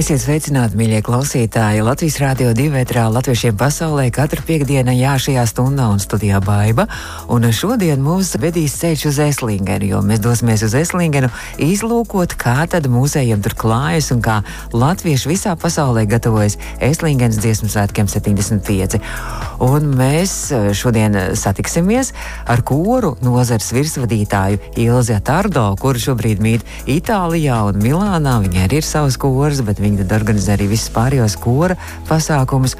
Esiet sveicināti, mīļie klausītāji! Latvijas Rādio 2 vētrā Latviešiem pasaulē katru piekdienu jā, šajā stundā un studijā Baiba. Un šodien mūs vedīs ceļš uz Eslingenu, jo mēs dosimies uz Eslingenu izlūkot, kā tad mūzējiem tur klājas un kā latvieši visā pasaulē gatavojas Eslingenas dziesmu svētkiem 75. Un mēs šodien satiksimies ar koru nozars virsvadītāju Ilzi Tardo, kuru šobrīd mīt Itālijā un Milānā. Viņai arī ir savs kurs, bet Viņi tad organizē arī visus pārējos kora pasākumus.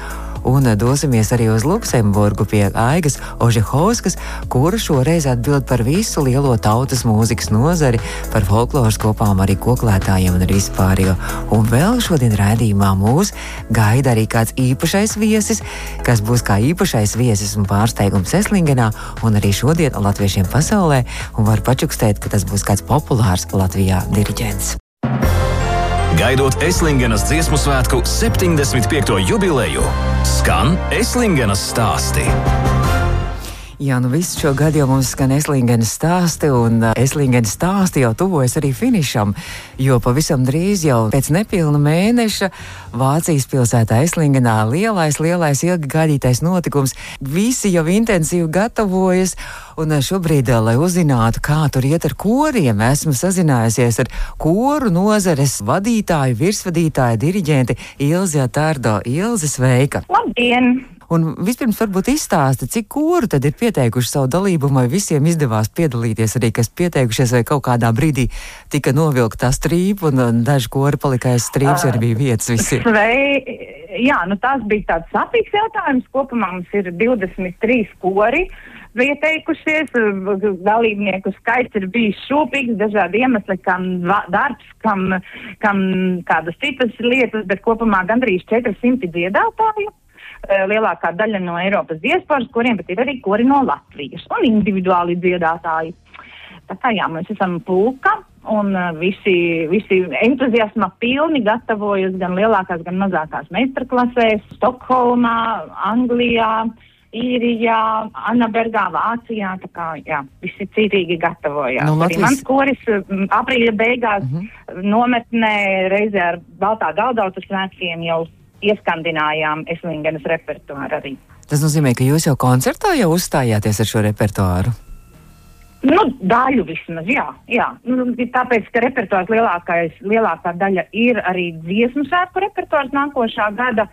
Un dosimies arī uz Luksemburgu pie Aigas Ožehovskas, kura šoreiz atbild par visu lielo tautas mūzikas nozari, par folkloras kopām, arī koklētājiem un vispārējo. Un vēl šodien rādījumā mūs gaida arī kāds īpašais viesis, kas būs kā īpašais viesis un pārsteigums Eslingenā, un arī šodien latviešiem pasaulē, un var pačukstēt, ka tas būs kāds populārs Latvijā diriģents. Gaidot Eslingenas dziesmu svētku 75. jubileju, skan Eslingenas stāsti. Jā, nu visu šo gadu jau mums skan Eslingenas stāsti, un Eslingenas stāsti jau tuvojas arī finišam, jo pavisam drīz jau pēc nepilna mēneša Vācijas pilsētā Eslingenā lielais, lielais, ilgi gaidītais notikums. Visi jau intensīvi gatavojas, un šobrīd, lai uzzinātu, kā tur iet ar koriem, esmu sazinājusies ar koru nozares vadītāju, virsvadītāju, diriģenti Ilzi Tārdo. Ilzi, sveika! Labdien! Un vispirms varbūt izstāsti, cik kuru tad ir pieteikuši savu dalību, vai visiem izdevās piedalīties arī, kas pieteikušies, vai kaut kādā brīdī tika novilkta strīpa, un daži kori palika aiz strīpas, arī bija vietas visiem. Svei, jā, nu tas bija tāds sapīgs jautājums. Kopumā mums ir 23 kori pieteikušies. Dalībnieku skaits ir bijis šūpīgs, dažādi iemesli, kam darbs, kam, kam kādas citas lietas, bet kopumā gandrīz 400 dziedātāju. Eh, lielākā daļa no Eiropas diasporas, kuriem pat ir arī kori no Latvijas un individuāli dziedātāji. Tā kā jā, mēs esam pulka un uh, visi, visi entuziasma pilni gatavojas gan lielākās, gan mazākās meistarklasēs, Stokholmā, Anglijā, Īrijā, Annabergā, Vācijā. Tā kā jā, visi cītīgi gatavojās. Nu, Latvijas... Arī mans koris aprīļa beigās uh mhm. -huh. nometnē reizē ar Baltā galdautas svētkiem jau ieskandinājām Eslingenas repertuāru arī. Tas nozīmē, ka jūs jau koncertā jau uzstājāties ar šo repertuāru? Nu, daļu vismaz, jā. jā. Nu, tāpēc, ka repertuārs lielākais, lielākā daļa ir arī dziesmu svētku repertuārs nākošā gada.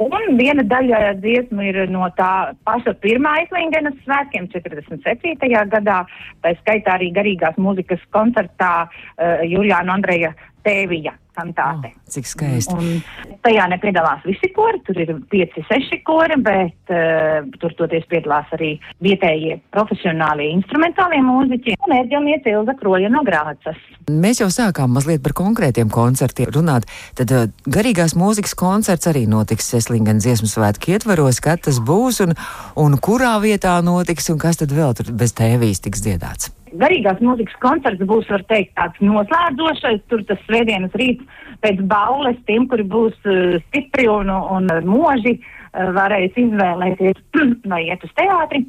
Un viena daļa dziesmu ir no tā paša pirmā Islingenas svētkiem 47. gadā, tā skaitā arī garīgās mūzikas koncertā uh, Juliāna Andreja Tēvija kantāte. Oh, cik skaisti. Un tajā nepiedalās visi kori, tur ir pieci, seši kori, bet uh, tur toties piedalās arī vietējie profesionālie instrumentālie mūziķi un ērģelniece Ilza Kroja no Grācas. Mēs jau sākām mazliet par konkrētiem koncertiem runāt, tad uh, garīgās mūzikas koncerts arī notiks Seslingan dziesmu svētku ietvaros, kad tas būs un, un kurā vietā notiks un kas tad vēl tur bez tēvīs tiks dziedāts garīgās mūzikas koncerts būs, var teikt, tāds noslēdzošais. Tur tas svētdienas rīts pēc baules tiem, kuri būs uh, stipri un, un moži, uh, varēs izvēlēties vai iet uz teātri.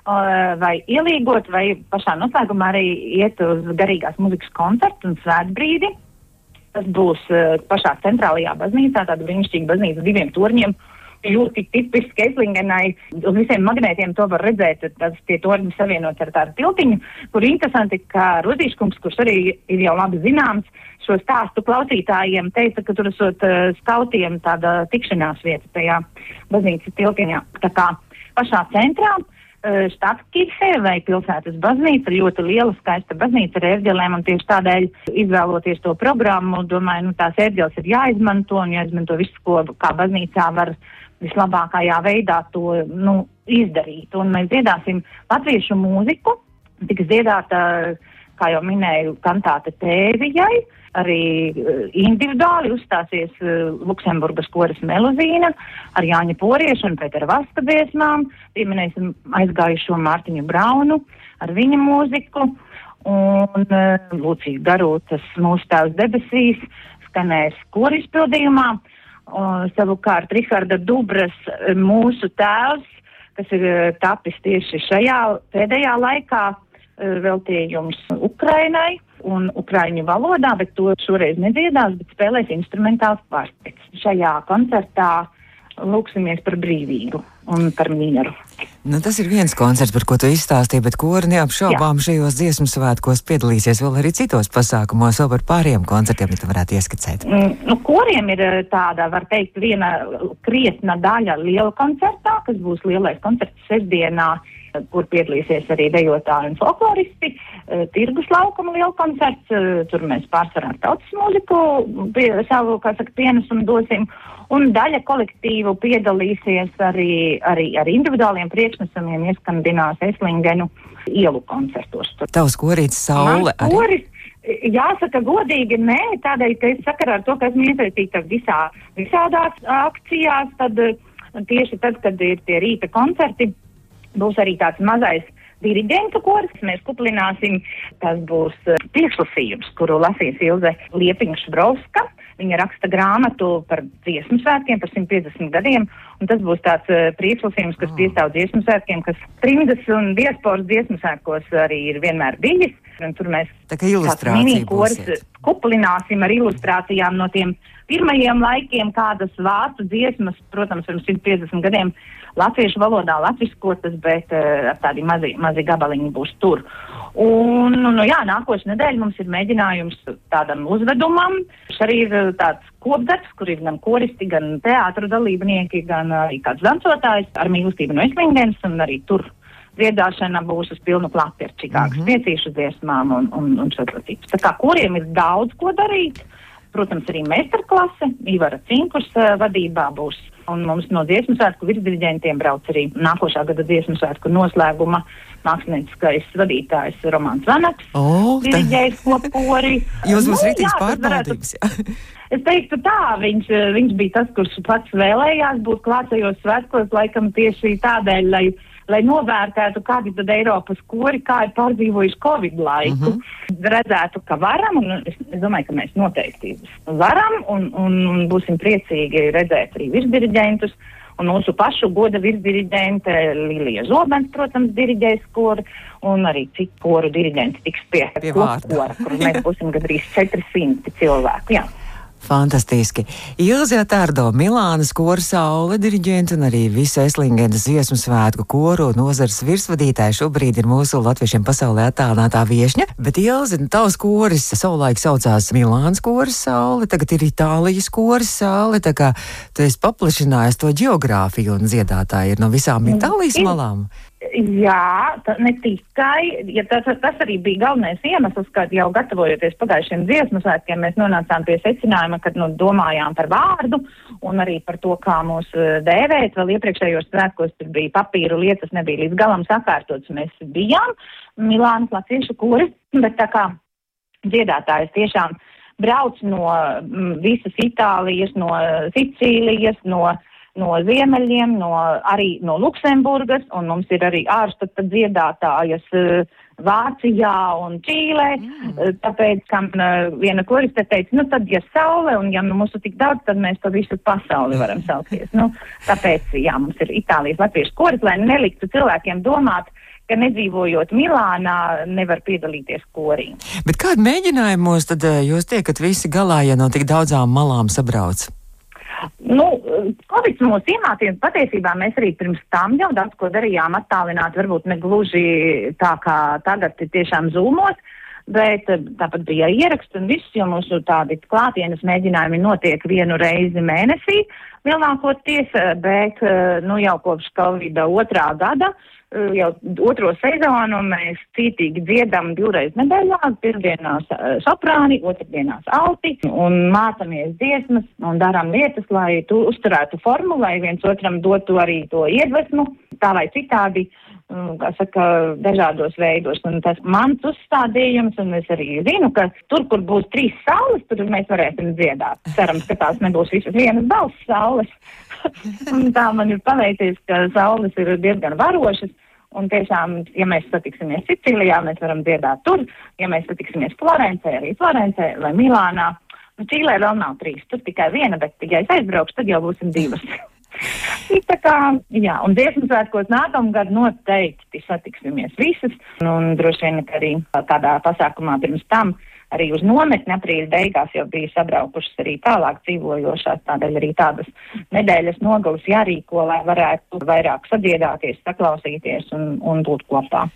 Uh, vai ielīgot, vai pašā noslēgumā arī iet uz garīgās mūzikas koncertu un svētbrīdi. Tas būs uh, pašā centrālajā baznīcā, tāda brīnišķīga baznīca diviem torņiem, uh, ļoti tipiski Eslingenai. Uz visiem magnētiem to var redzēt, tas tie torņi savienot ar tādu tiltiņu, kur interesanti, ka Rudīškungs, kurš arī ir jau labi zināms, šo stāstu klausītājiem teica, ka tur esot uh, skautiem tāda tikšanās vieta tajā baznīcas tiltiņā. Tā kā pašā centrā. Uh, Štatskirhē vai pilsētas baznīca, ļoti liela, skaista baznīca ar ērģelēm, un tieši tādēļ izvēloties to programmu, domāju, nu tās ērģeles ir jāizmanto un jāizmanto viss, ko kā baznīcā var vislabākajā veidā to nu, izdarīt. Un mēs dziedāsim latviešu mūziku, tiks dziedāta, kā jau minēju, kantāte tēvijai, arī eh, individuāli uzstāsies uh, Luksemburgas koras melozīna ar Jāņa Poriešu un Pētera Vasta dziesmām, pieminēsim aizgājušo Mārtiņu Braunu ar viņa mūziku. Un uh, Lūcija Garūtas mūsu tēvs debesīs skanēs koris pildījumā. Un, savukārt Riharda Dubras mūsu tēvs, kas ir tapis tieši šajā pēdējā laikā, veltījums Ukrainai un ukraiņu valodā, bet to šoreiz nedziedās, bet spēlēs instrumentāls kvartets. Šajā koncertā lūksimies par brīvību un par mieru. Nu, tas ir viens koncerts, par ko tu izstāstīji, bet kuri neapšaubām Jā. šajos dziesmu svētkos piedalīsies vēl arī citos pasākumos, vēl par pāriem koncertiem, ja tu varētu ieskicēt. Mm, nu, koriem ir eh, tāda, var teikt, viena krietna daļa liela koncertā, kas būs lielais koncerts sestdienā kur piedalīsies arī dejotāji un folkloristi. Uh, tirgus laukuma liela koncerts, uh, tur mēs pārsvarā tautas mūziku pie, savu, kā saka, pienesumu dosim. Un daļa kolektīvu piedalīsies arī, arī ar individuāliem priekšnesumiem, ieskandinās Eslingenu ielu koncertos. Tavs korīts saule. Man, koris, Jāsaka, godīgi, nē, tādēļ, ka es sakarā ar to, ka esmu iesaistīta visā, visādās akcijās, tad tieši tad, kad ir tie rīta koncerti, Būs arī tāds mazais diriģentu kurs. Mēs kuplināsim, tas būs eh, priekšlasījums, kuru lasīs Ilze Liepiņa Šbrovska. Viņa raksta grāmatu par dziesmu svētkiem, par 150 gadiem, un tas būs tāds uh, priekšlasījums, kas oh. piestāv dziesmu svētkiem, kas trimdas un diasporas dziesmu svētkos arī ir vienmēr bijis. Un tur mēs mini-kurs kuplināsim ar ilustrācijām no tiem pirmajiem laikiem, kādas vācu dziesmas, protams, pirms 150 gadiem latviešu valodā latviskotas, bet uh, tādi mazi, mazi gabaliņi būs tur. Un, nu, jā, nākošais nedēļa mums ir mēģinājums tādam uzvedumam. Šis arī ir eh, tāds kopdarbs, kur ir gan koristi, gan teātru dalībnieki, gan arī kāds dansotājs ar mīlestību no Eslingens un arī tur dziedāšana būs uz pilnu klāti ar čikāgas mm -hmm. piecīšu dziesmām un, un, un šo citu. Tā kā kuriem ir daudz ko darīt, protams, arī meistarklase, Ivara Cinkus uh, vadībā būs Un mums no dziesmu svētku virsdirigentiem brauc arī nākošā gada dziesmu svētku noslēguma mākslinieckais vadītājs Romāns Vanaks. Oh, diriģējis kopori. Jūs būs nu, rītīs pārbaudījums. Es teiktu tā, viņš, viņš bija tas, kurš pats vēlējās būt klātajos svētkos, laikam tieši tādēļ, lai lai novērtētu, kādi tad Eiropas kori, kā ir pārdzīvojuši Covid laiku, mm -hmm. redzētu, ka varam, un es, domāju, ka mēs noteikti varam, un, un, un būsim priecīgi redzēt arī virsdiriģentus. Un mūsu pašu goda virsdiriģente Lilija Zobens, protams, diriģēs koru, un arī citu koru diriģenti tiks pie, pie kora, kur mēs būsim gandrīz 400 cilvēku. Jā. Fantastiski. Ilzija Tārdo, Milānas kora saule diriģenta un arī visa Eslingenas dziesmu svētku koru nozars virsvadītāja šobrīd ir mūsu latviešiem pasaulē attālinātā viešņa, bet Ilzi, tavs koris savulaik saucās Milānas kora saule, tagad ir Itālijas kora saule, tā kā tu esi paplašinājis to geogrāfiju un dziedātāji ir no visām Itālijas malām. Jā, ne tikai. Ja tas, tas arī bija galvenais iemesls, kad jau gatavojoties pagājušiem dziesmu svētkiem, mēs nonācām pie secinājuma, kad nu, domājām par vārdu un arī par to, kā mūs eh, dēvēt. Vēl iepriekšējos svētkos tur bija papīru lietas, nebija līdz galam sakārtotas. Mēs bijām Milānas latviešu kuri, bet tā kā dziedātājs tiešām brauc no visas Itālijas, no Sicīlijas, no no ziemeļiem, no, arī no Luksemburgas, un mums ir arī ārstata dziedātājas uh, Vācijā un Čīlē. Mm. Uh, tāpēc, kam uh, viena koriste teica, nu tad, ja saule un ja nu mūsu tik daudz, tad mēs pa visu pasauli varam saukties. nu, tāpēc, jā, mums ir Itālijas latviešu koris, lai neliktu cilvēkiem domāt, ka nedzīvojot Milānā, nevar piedalīties korī. Bet kādu mēģinājumos tad jūs tiekat visi galā, ja no tik daudzām malām sabrauc? Nu, Covid mūs iemācīja, patiesībā mēs arī pirms tam jau daudz ko darījām attālināt, varbūt ne gluži tā kā tagad tiešām zūmos, bet eh, tāpat bija ieraksts un viss, jo mūsu tādi klātienes mēģinājumi notiek vienu reizi mēnesī lielākoties, bet eh, nu jau kopš Covid otrā gada Eh, jau otro sezonu mēs cītīgi dziedam divreiz nedēļā, pirmdienās eh, soprāni, otrdienās alti un mācamies dziesmas un darām lietas, lai tu uzturētu formu, lai viens otram dotu arī to iedvesmu, tā vai citādi, kā saka, dažādos veidos. Un tas mans uzstādījums, un es arī zinu, ka tur, kur būs trīs saules, tur mēs varēsim dziedāt. Cerams, ka tās nebūs visas vienas balss saules. un tā man ir paveicies, ka saules ir diezgan varošas. Un tiešām, ja mēs satiksimies Sicilijā, mēs varam dziedāt tur, ja mēs satiksimies Florencē, arī Florencē vai Milānā. Nu, Čīlē vēl nav trīs, tur tikai viena, bet, ja es aizbraukšu, tad jau būsim divas. tā kā, jā, un dziesmu svētkos nākamgad noteikti satiksimies visas, un droši vien arī kādā pasākumā pirms tam arī uz nometni aprīļa beigās jau bija sabraukušas arī tālāk dzīvojošās, tādēļ arī tādas nedēļas nogalas jārīko, lai varētu vairāk sadziedāties, saklausīties un, un būt kopā.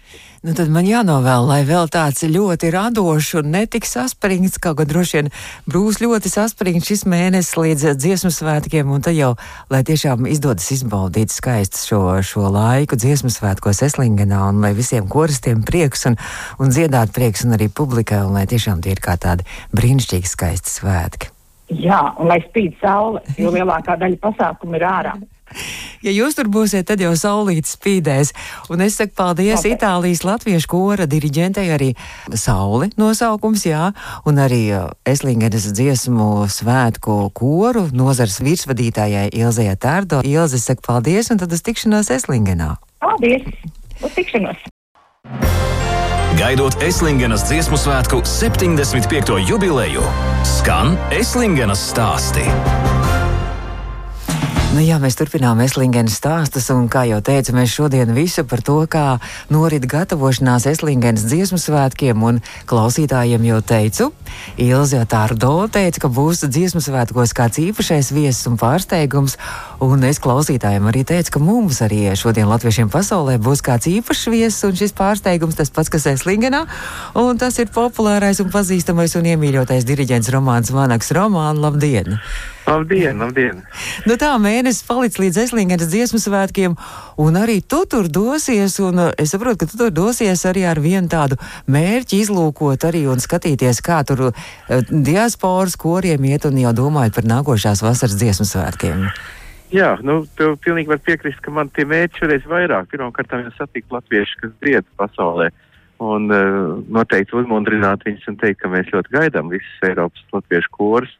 Nu, tad man jānovēl, lai vēl tāds ļoti radošs un netik saspringts, kaut gan droši vien būs ļoti saspringts šis mēnesis līdz dziesmu svētkiem, un tad jau, lai tiešām izdodas izbaudīt skaistu šo, šo laiku dziesmu svētkos Eslingenā, un lai visiem koristiem prieks un, un dziedāt prieks, un arī publikai, un lai tiešām tie ir kā tādi brīnišķīgi skaisti svētki. Jā, un lai spīd saule, jo lielākā daļa pasākumu ir ārā. Ja jūs tur būsiet, tad jau saulīt spīdēs. Un es saku paldies okay. Itālijas latviešu kora diriģentei arī Sauli nosaukums, jā, un arī uh, Eslingenes dziesmu svētku koru nozars virsvadītājai Ilzē Tārdo. Ilze, saku paldies, un tad uz tikšanos Eslingenā. Paldies! Uz tikšanos! Gaidot Eslingenas dziesmu svētku 75. jubileju, skan Eslingenas stāsti. Nu, jā, mēs turpinām Eslingenes stāstus, un, kā jau teicu, mēs šodien visu par to, kā norit gatavošanās Eslingenes dziesmu svētkiem, un klausītājiem jau teicu, Ilzija Tārdo teica, ka būs dziesmu svētkos kāds īpašais viesis un pārsteigums, un es klausītājiem arī teicu, ka mums arī šodien latviešiem pasaulē būs kāds īpašs viesis, un šis pārsteigums tas pats, kas Eslingenā, un tas ir populārais un pazīstamais un iemīļotais diriģents Romāns Vanaks. Romāna, labdien! Labdien, labdien! Nu tā mēnesis palicis līdz Eslingenes dziesmu svētkiem, un arī tu tur dosies, un uh, es saprotu, ka tu tur dosies arī ar vienu tādu mērķi izlūkot arī un skatīties, kā tur uh, diasporas koriem iet un jau domājot par nākošās vasaras dziesmu svētkiem. Jā, nu, tev pilnīgi var piekrist, ka man tie mērķi šoreiz vairāk. Pirmkārt, jau satikt latviešu, kas dzied pasaulē. Un uh, noteikti uzmundrināt viņus un teikt, ka mēs ļoti gaidām visus Eiropas latviešu korus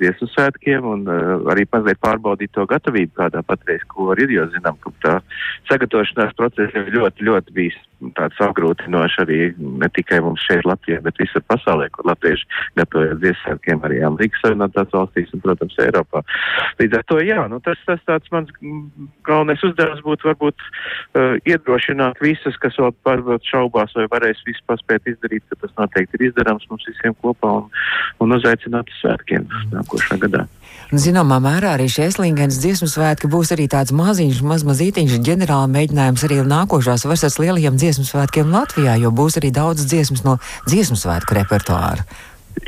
dziesmu svētkiem un uh, arī mazliet pārbaudīt to gatavību, kādā patreiz kori ir, jo zinām, ka tā sagatavošanās process ir ļoti, ļoti bijis tāds apgrūtinošs arī ne tikai mums šeit Latvijā, bet visur pasaulē, kur latvieši gatavojas dziesmu svētkiem arī Amerikas Savienotās valstīs un, protams, Eiropā. Līdz ar to, jā, nu, tas, tas tāds mans galvenais uzdevums būtu varbūt uh, iedrošināt visus, kas vēl varbūt šaubās vai varēs visu paspēt izdarīt, ka tas noteikti ir izdarāms mums visiem kopā un, un uzaicināt uz svētkiem. Nākošā gadā. Zināmā mērā arī šie Eslingens dziesmu svētki būs arī tāds maziņš, maz mazītiņš ģenerāla mēģinājums arī nākošās vasaras lielajiem dziesmu svētkiem Latvijā, jo būs arī daudz dziesmas no dziesmu svētku repertuāra.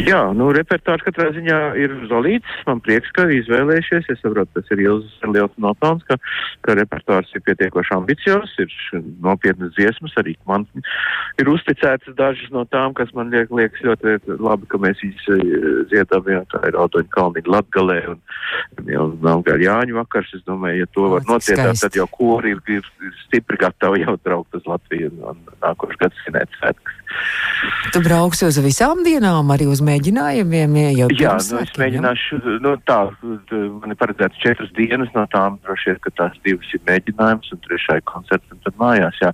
Jā, nu, repertuārs katrā ziņā ir zolīts. Man prieks, ka izvēlējušies. Es saprotu, tas ir Ilzas liels nopelns, ka, ka repertuārs ir pietiekoši ambiciozs, ir nopietnas dziesmas. Arī man ir uzticētas dažas no tām, kas man liek, liekas ļoti labi, ka mēs viņas eh, dziedām. Jā, tā ir Autoņa Kalniņa Latgalē un nav gar Jāņu vakars. Es domāju, ja to var nocietāt, tad jau kori ir, ir, ir stipri gatavi jau braukt uz Latviju un, un nākošu gadu svinēt svētkus. Tu brauksi uz visām dienām, arī uz mēģinājumiem? Jau Jā, nu, es mēģināšu, nu, tā, man ir paredzēts četras dienas, no tām droši vien, ka tās divas ir mēģinājums un trešā ir koncerts un tad mājās. Jā,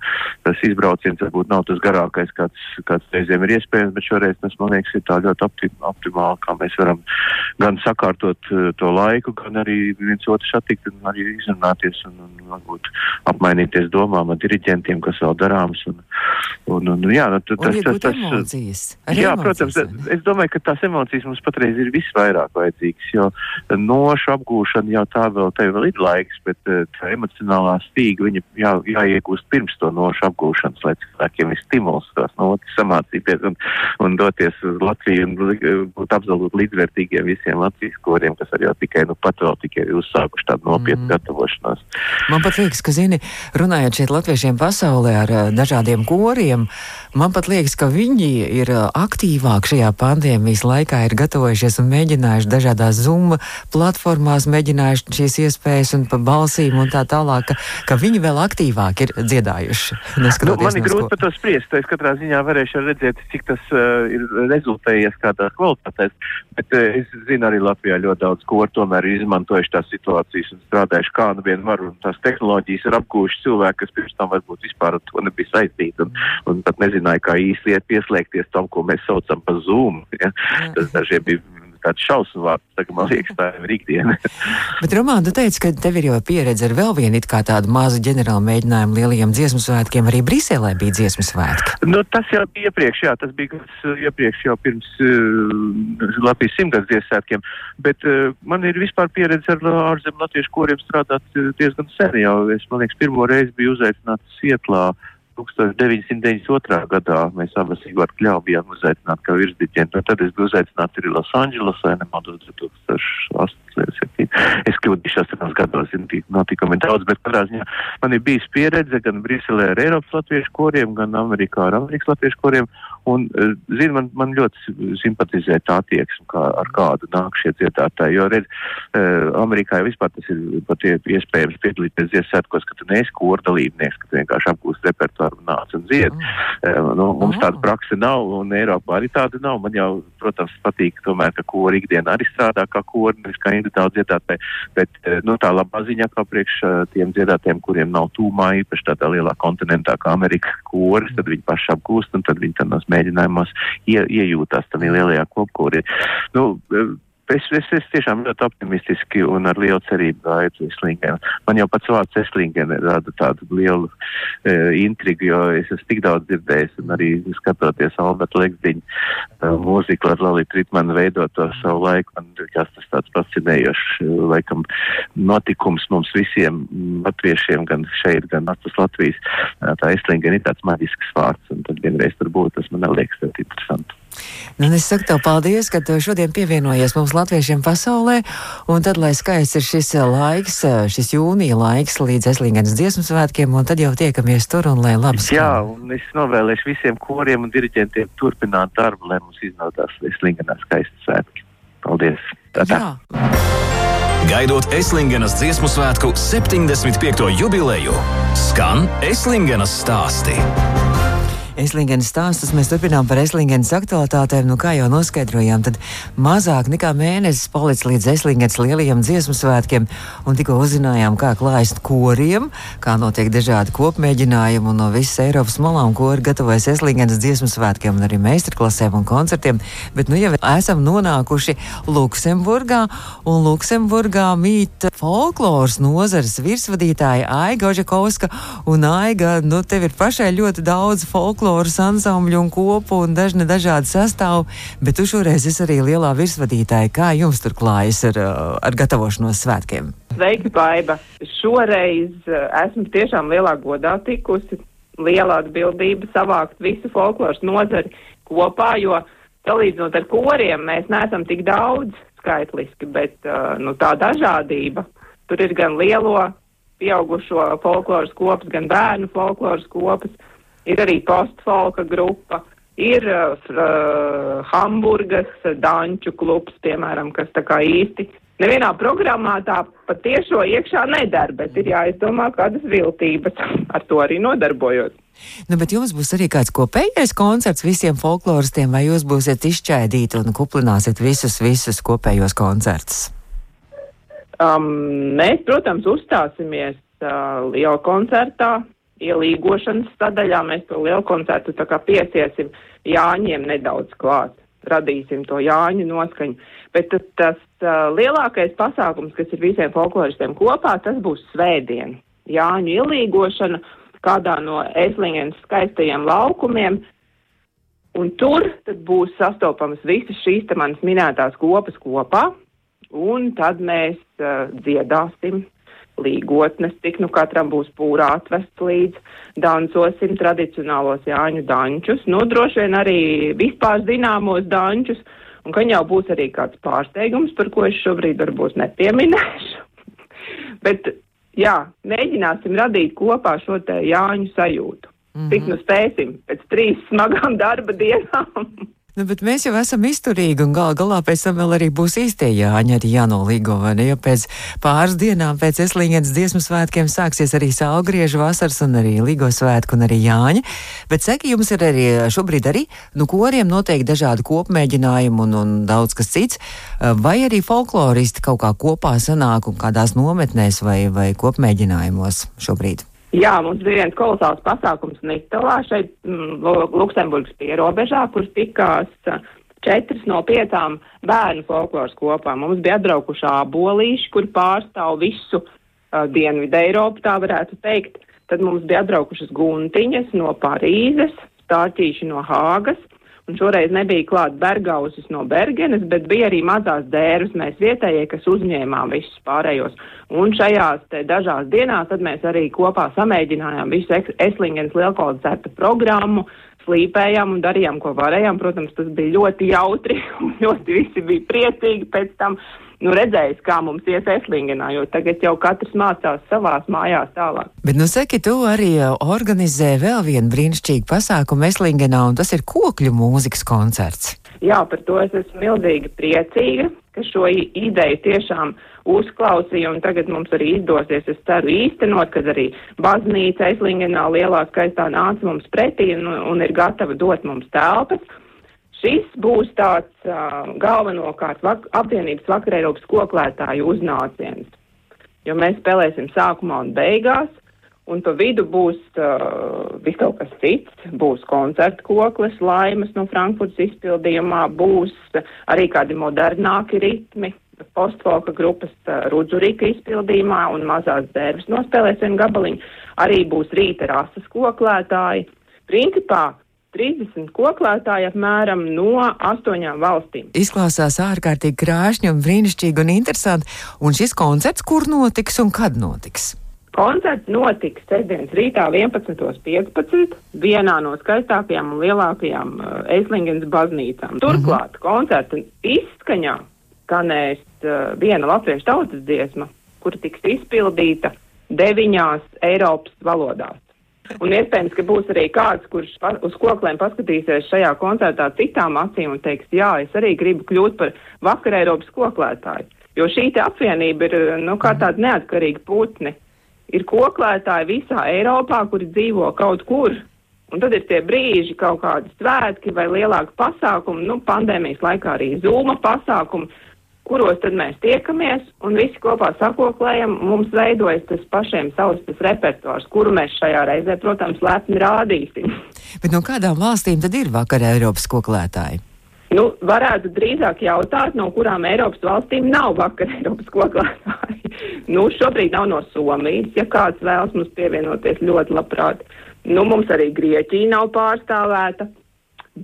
tas izbrauciens varbūt nav tas garākais, kāds, kāds reizēm ir iespējams, bet šoreiz tas, man liekas, ir tā ļoti optim, optimāli, kā mēs varam gan sakārtot to laiku, gan arī viens otru satikt un arī izrunāties un, un varbūt apmainīties domām ar diriģentiem, kas vēl darāms. Un, un, un, jā, nu, tas, tas, tas, emocijas. Jā, emocijas, protams, es domāju, ka tās emocijas mums patreiz ir visvairāk vajadzīgas, jo nošu apgūšana jau tā vēl, tev vēl ir laiks, bet eh, tā emocionālā stīga, viņa jā, jāiegūst pirms to nošu apgūšanas, lai cilvēkiem ir stimuls tās notis samācīties un, un doties uz Latviju un būt absolūti līdzvērtīgiem visiem Latvijas koriem, kas arī jau tikai, nu, pat vēl tikai uzsākuši tādu nopietnu mm. gatavošanos. Man pat liekas, ka, zini, runājot šeit latviešiem pasaulē ar dažādiem koriem, man pat liekas, ka viņi ir aktīvāk šajā pandēmijas laikā, ir gatavojušies un mēģinājuši dažādās Zoom platformās, mēģinājuši šīs iespējas un pa balsīm un tā tālāk, ka, ka viņi vēl aktīvāk ir dziedājuši. Nu, man ir grūti par to spriest, es katrā ziņā varēšu redzēt, cik tas uh, ir rezultējies kādās kvalitātēs, bet uh, es zinu arī Latvijā ļoti daudz, ko tomēr ir izmantojuši tās situācijas un strādājuši kā nu vien var, un tās tehnoloģijas ir apgūši cilvēki, kas pirms tam varbūt vispār ar to nebija saistīti un, un pat nezināja, kā īsti iet pieslēgties tam, ko mēs saucam par Zoom. Ja? Tas dažiem bija tāds šausmu vārds. Tagad man liekas, tā ir ikdiena. Bet, Romāna, tu teici, ka tev ir jau pieredze ar vēl vienu tādu mazu ģenerālu mēģinājumu lielajiem dziesmu svētkiem. Arī Briselē bija dziesmu svētki. Nu, tas jau bija iepriekš, jā, tas bija gads uh, iepriekš jau pirms uh, Latvijas simtgadus dziesmu svētkiem. Bet uh, man ir vispār pieredze ar ārzemju latviešu koriem strādāt uh, diezgan sen jau. Es, man liekas, pirmo reizi biju uzaicināts Sietlā. 1992. gadā mēs abas Igor Kļāvu bijām uzaicināti kā virsdiķiem, un tad es biju uzaicināts arī Losandželosā, nemaldos 2008. Es kļūdīšos tajos gados, notikumi daudz, bet katrā ziņā man ir bijis pieredze gan Briselē ar Eiropas latviešu koriem, gan Amerikā ar Amerikas latviešu koriem, Un, eh, zini, man, man ļoti simpatizē tā attieksme, kā, ar kādu nāk šie dziedātāji. Jo, redz, eh, Amerikā jau vispār tas ir pat iespējams piedalīties Ziemassvētkos, ka tu neesi kora dalībnieks, ka tu vienkārši apgūst repertuāru un nāc un dzied. Mm. Nu, mums tāda praksa nav, un Eiropā arī tāda nav. Man jau, protams, patīk tomēr, ka kora ikdienā arī strādā kā kora, nevis kā individuāli dziedātāji. Bet nu, tā labā ziņā, kā priekš tiem dziedātājiem, kuriem nav tūmā īpaši tādā lielā kontinentā kā Amerika koris, tad viņi paši apgūst un tad viņi nos mēģinājumos ie, iejūtās tam lielajā kopkūrī. Nu, Es, es, es tiešām ļoti optimistiski un ar lielu cerību gāju uz Eslingenu. Man jau pats vārds Eslingena rada tādu lielu e, intrigu, jo es esmu tik daudz dzirdējis un arī skatoties Alberta Legziņu e, mūziku ar Lalītu Ritmanu veidot to savu laiku, man likās tas tāds fascinējošs, e, laikam, notikums mums visiem latviešiem, gan šeit, gan atpus Latvijas. Tā Eslingena ir tāds maģisks vārds, un tad vienreiz tur būt, tas man liekas ļoti interesanti. Nu, es saku tev paldies, ka tu šodien pievienojies mums latviešiem pasaulē, un tad, lai skaists ir šis eh, laiks, eh, šis jūnija laiks līdz Eslingenas dziesmu svētkiem, un tad jau tiekamies tur, un lai labs. Jā, un es novēlēšu visiem koriem un diriģentiem turpināt darbu, lai mums iznākās Eslingenā skaisti svētki. Paldies! Tā-tā. Gaidot Eslingenas dziesmu svētku 75. jubileju, skan Eslingenas stāsti. Eslingenas stāstus mēs turpinām par Eslingenas aktualitātēm. Nu, kā jau noskaidrojām, tad mazāk nekā mēnesis palicis līdz Eslingenas lielajiem dziesmu svētkiem, un tikko uzzinājām, kā klājas koriem, kā notiek dažādi kopmēģinājumi, un no visas Eiropas malām kori gatavojas Eslingenas dziesmu svētkiem, un arī meistarklasēm un koncertiem. Bet nu jau esam nonākuši Luksemburgā, un Luksemburgā mīt folkloras nozares virsvadītāja Aiga Ožakovska, un Aiga, nu tev ir pašai ļoti daudz folkloras folkloras ansambļu un kopu un dažne dažādi sastāvi, bet tu šoreiz esi arī lielā virsvadītāja. Kā jums tur klājas ar, uh, ar gatavošanos svētkiem? Sveiki, Baiba! Šoreiz uh, esmu tiešām lielā godā tikusi, liela atbildība savākt visu folkloras nozari kopā, jo salīdzinot ar koriem mēs neesam tik daudz skaitliski, bet uh, nu, tā dažādība. Tur ir gan lielo pieaugušo folkloras kopas, gan bērnu folkloras kopas ir arī postfolka grupa, ir uh, Hamburgas danču klubs, piemēram, kas tā kā īsti nevienā programmā tā patiešo iekšā nedara, bet ir jāizdomā kādas viltības ar to arī nodarbojot. Nu, bet jums būs arī kāds kopējais koncerts visiem folkloristiem, vai jūs būsiet izšķaidīti un kuplināsiet visus, visus kopējos koncertus? Um, mēs, protams, uzstāsimies uh, liela koncertā, ielīgošanas sadaļā mēs to lielu koncertu tā kā piesiesim Jāņiem nedaudz klāt, radīsim to Jāņu noskaņu. Bet tas, tas uh, lielākais pasākums, kas ir visiem folkloristiem kopā, tas būs svētdien. Jāņu ielīgošana kādā no Eslingenas skaistajiem laukumiem. Un tur tad būs sastopamas visas šīs te manas minētās kopas kopā, un tad mēs uh, dziedāsim līgotnes, cik nu katram būs pūrā atvests līdz, dancosim tradicionālos Jāņu dančus, nu droši vien arī vispār zināmos dančus, un ka jau būs arī kāds pārsteigums, par ko es šobrīd varbūt nepieminēšu. Bet, jā, mēģināsim radīt kopā šo te Jāņu sajūtu. Mm -hmm. Cik nu spēsim pēc trīs smagām darba dienām. Nu, bet mēs jau esam izturīgi, un gal galā pēc tam vēl arī būs īstie jāņa arī jānolīgo, vai ne? Jo pēc pāris dienām pēc Eslīņas dziesmu svētkiem sāksies arī saulgriežu vasars un arī līgo svētku un arī jāņa. Bet seki, jums ir arī šobrīd arī, nu, koriem noteikti dažādi kopmēģinājumi un, un daudz kas cits, vai arī folkloristi kaut kā kopā sanāk un kādās nometnēs vai, vai kopmēģinājumos šobrīd? Jā, mums bija viens kolosāls pasākums Nitalā šeit mm, Luksemburgas pierobežā, kur tikās četras no piecām bērnu folkloras kopām. Mums bija atbraukuši abolīši, kur pārstāv visu uh, Dienvidu Eiropu, tā varētu teikt. Tad mums bija atbraukušas guntiņas no Parīzes, stārķīši no Hāgas. Un šoreiz nebija klāt bergausis no Bergenes, bet bija arī mazās dēras mēs vietējie, kas uzņēmām visus pārējos. Un šajās te dažās dienās tad mēs arī kopā samēģinājām visu Eslingens lielkoncerta programmu, slīpējām un darījām, ko varējām. Protams, tas bija ļoti jautri un ļoti visi bija priecīgi pēc tam nu, redzējis, kā mums ies Eslingenā, jo tagad jau katrs mācās savās mājās tālāk. Bet, nu, saki, tu arī uh, organizē vēl vienu brīnišķīgu pasākumu Eslingenā, un tas ir kokļu mūzikas koncerts. Jā, par to es esmu milzīgi priecīga, ka šo ideju tiešām uzklausīju, un tagad mums arī izdosies, es ceru, īstenot, kad arī baznīca Eslingenā lielā skaistā nāca mums pretī un, un ir gatava dot mums telpas. Šis būs tāds uh, galvenokārt vak apvienības vakar Eiropas koklētāju uznāciens, jo mēs spēlēsim sākumā un beigās, un pa vidu būs uh, viss kaut kas cits, būs koncerta koklis, laimas no Frankfurtas izpildījumā, būs arī kādi modernāki ritmi, postfolka grupas uh, Rudzurika izpildījumā un mazās dērbas nospēlēsim gabaliņu, arī būs rīta rasas koklētāji. Principā 30 koklētāji apmēram no astoņām valstīm. Izklausās ārkārtīgi krāšņi un brīnišķīgi un interesanti. Un šis koncerts, kur notiks un kad notiks? Koncerts notiks sestdienas rītā 11.15. vienā no skaistākajām un lielākajām uh, Eislingens baznīcām. Turklāt uh -huh. koncerta izskaņā skanēs uh, viena latviešu tautas dziesma, kura tiks izpildīta deviņās Eiropas valodās. Un iespējams, ka būs arī kāds, kurš uz kokliem paskatīsies šajā koncertā citām acīm un teiks, jā, es arī gribu kļūt par vakar Eiropas koklētāju. Jo šī apvienība ir, nu, kā tāda neatkarīga putni. Ir koklētāji visā Eiropā, kuri dzīvo kaut kur. Un tad ir tie brīži, kaut kādi svētki vai lielāki pasākumi, nu, pandēmijas laikā arī zūma pasākumi, kuros tad mēs tiekamies un visi kopā sakoklējam, mums veidojas tas pašiem savs tas repertuārs, kuru mēs šajā reizē, protams, lepni rādīsim. Bet no kādām valstīm tad ir vakar Eiropas koklētāji? Nu, varētu drīzāk jautāt, no kurām Eiropas valstīm nav vakar Eiropas koklētāji. nu, šobrīd nav no Somijas, ja kāds vēlas mums pievienoties ļoti labprāt. Nu, mums arī Grieķija nav pārstāvēta.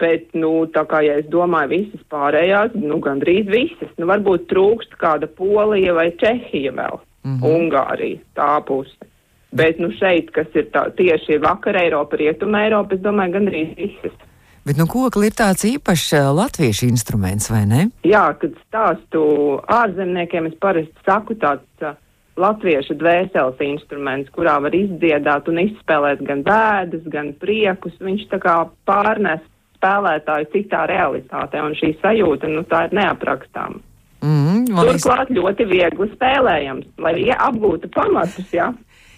Bet, nu, tā kā ja es domāju, visas pārējās, nu, gandrīz visas, nu, varbūt trūkst kāda Polija vai Čehija vēl, mm -hmm. Ungārija, tā puse. Bet, nu, šeit, kas ir tā, tieši vakar Eiropa, rietuma Eiropa, es domāju, gandrīz visas. Bet, nu, kokli ir tāds īpašs latviešu instruments, vai ne? Jā, kad stāstu ārzemniekiem, es parasti saku tāds uh, latviešu dvēseles instruments, kurā var izdziedāt un izspēlēt gan bēdas, gan priekus. Viņš tā kā pārnes spēlētāju citā realitātē, un šī sajūta, nu, tā ir neaprakstāma. Mm, Turklāt es... ļoti viegli spēlējams, lai ja apgūtu pamatus, jā.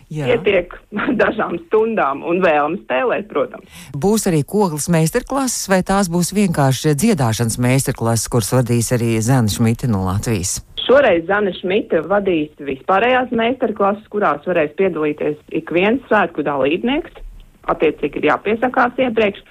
Jā. Pietiek dažām stundām un vēlams spēlēt, protams. Būs arī koklis meistarklases, vai tās būs vienkārši dziedāšanas meistarklases, kuras vadīs arī Zana Šmita no Latvijas? Šoreiz Zana Šmita vadīs vispārējās meistarklases, kurās varēs piedalīties ik viens svētku dalībnieks. Attiecīgi ir jāpiesakās iepriekš.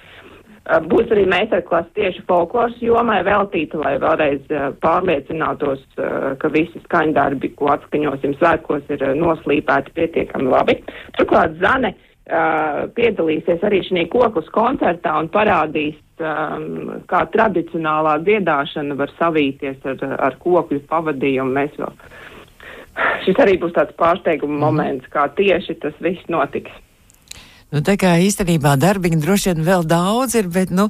Eh, būs arī meistarklasa tieši folkloras jomai veltīta, lai vēlreiz uh, pārliecinātos, uh, ka visi skaņdarbi, ko atskaņosim svētkos, ir noslīpēti pietiekami labi. Turklāt Zane piedalīsies arī šī kokus koncertā un parādīs, um, kā tradicionālā dziedāšana var savīties ar, ar kokļu pavadījumu. Mēs vēl. Šis arī būs tāds pārsteiguma mm. moments, kā tieši tas viss notiks. Nu, tā kā īstenībā darbiņu droši vien vēl daudz ir, bet, nu,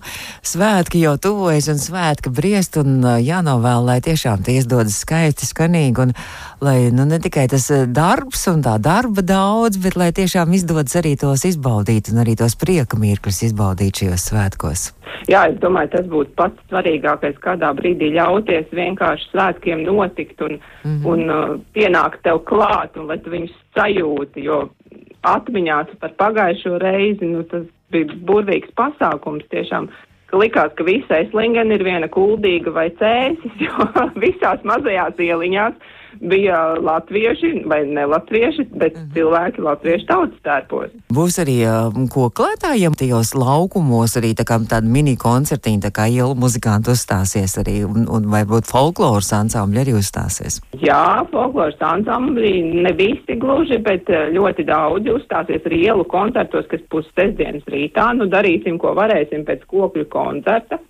svētki jau tuvojas un svētki briest un jānovēl, lai tiešām tie izdodas skaisti, skanīgi un lai, nu, ne tikai tas darbs un tā darba daudz, bet lai tiešām izdodas arī tos izbaudīt un arī tos prieka mirkļus izbaudīt šajos svētkos. Jā, es domāju, tas būtu pats svarīgākais, kādā brīdī ļauties vienkārši svētkiem notikt un, mm -hmm. un uh, pienākt tev klāt un lai tu viņus sajūti, jo atmiņās par pagājušo reizi, nu, tas bija burvīgs pasākums tiešām. Ka likās, ka visa Eslingena ir viena kuldīga vai cēsis, jo visās mazajās ieliņās bija latvieši vai nelatvieši, bet mhm. cilvēki latviešu tautas tērpos. Būs arī uh, koklētājiem tajos laukumos arī tā kā tāda mini koncertiņa, tā kā ielu muzikanti uzstāsies arī, un, un varbūt folkloras ansambļi arī uzstāsies. Jā, folkloras ansambļi ne visi gluži, bet ļoti daudzi uzstāsies arī ielu koncertos, kas būs sestdienas rītā. Nu, darīsim, ko varēsim pēc kokļu koncerta.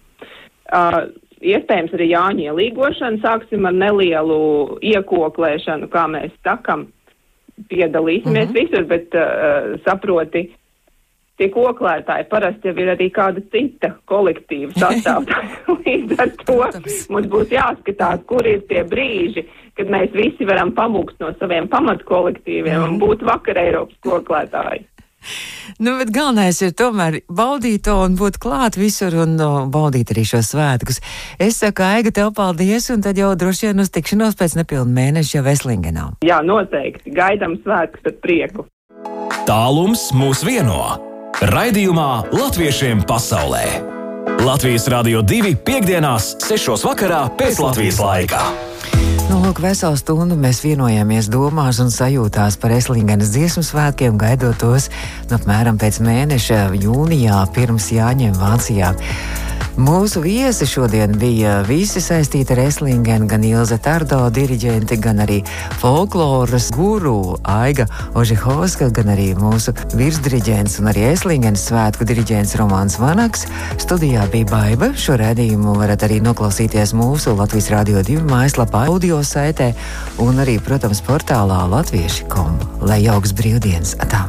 Uh, iespējams arī Jāņa ielīgošana. Sāksim ar nelielu iekoklēšanu, kā mēs sakam. Piedalīsimies mm -hmm. visur, bet uh, saproti, tie koklētāji parasti jau ir arī kāda cita kolektīva sastāvdaļa. Līdz ar to mums būs jāskatās, kur ir tie brīži, kad mēs visi varam pamūkt no saviem pamatkolektīviem un būt vakar Eiropas koklētāji. Nu, bet galvenais ir tomēr baudīt to un būt klāt visur un no, baudīt arī šos svētkus. Es saku, Aiga, tev paldies, un tad jau droši vien uz tikšanos pēc nepilna mēneša jau Veslingenā. Jā, noteikti. Gaidām svētkus ar prieku. Tālums mūs vieno. Raidījumā Latviešiem pasaulē. Latvijas Rādio 2 piekdienās, 6. vakarā pēc Latvijas laika. Nu, lūk, veselu stundu mēs vienojāmies domās un sajūtās par Eslingenes dziesmu svētkiem, gaidot tos nu, apmēram pēc mēneša jūnijā pirms jāņem Vācijā. Mūsu viesi šodien bija visi saistīti ar Eslingenu, gan Ilze Tardo diriģenti, gan arī folkloras guru Aiga Ožihovska, gan arī mūsu virsdiriģents un arī Eslingenes svētku diriģents Romāns Vanaks. Studijā bija Baiba. Šo redzējumu varat arī noklausīties mūsu Latvijas Rādio 2 mājaslapā, audio saitē un arī, protams, portālā latvieši.com. Lai jauks brīvdienas! Atā.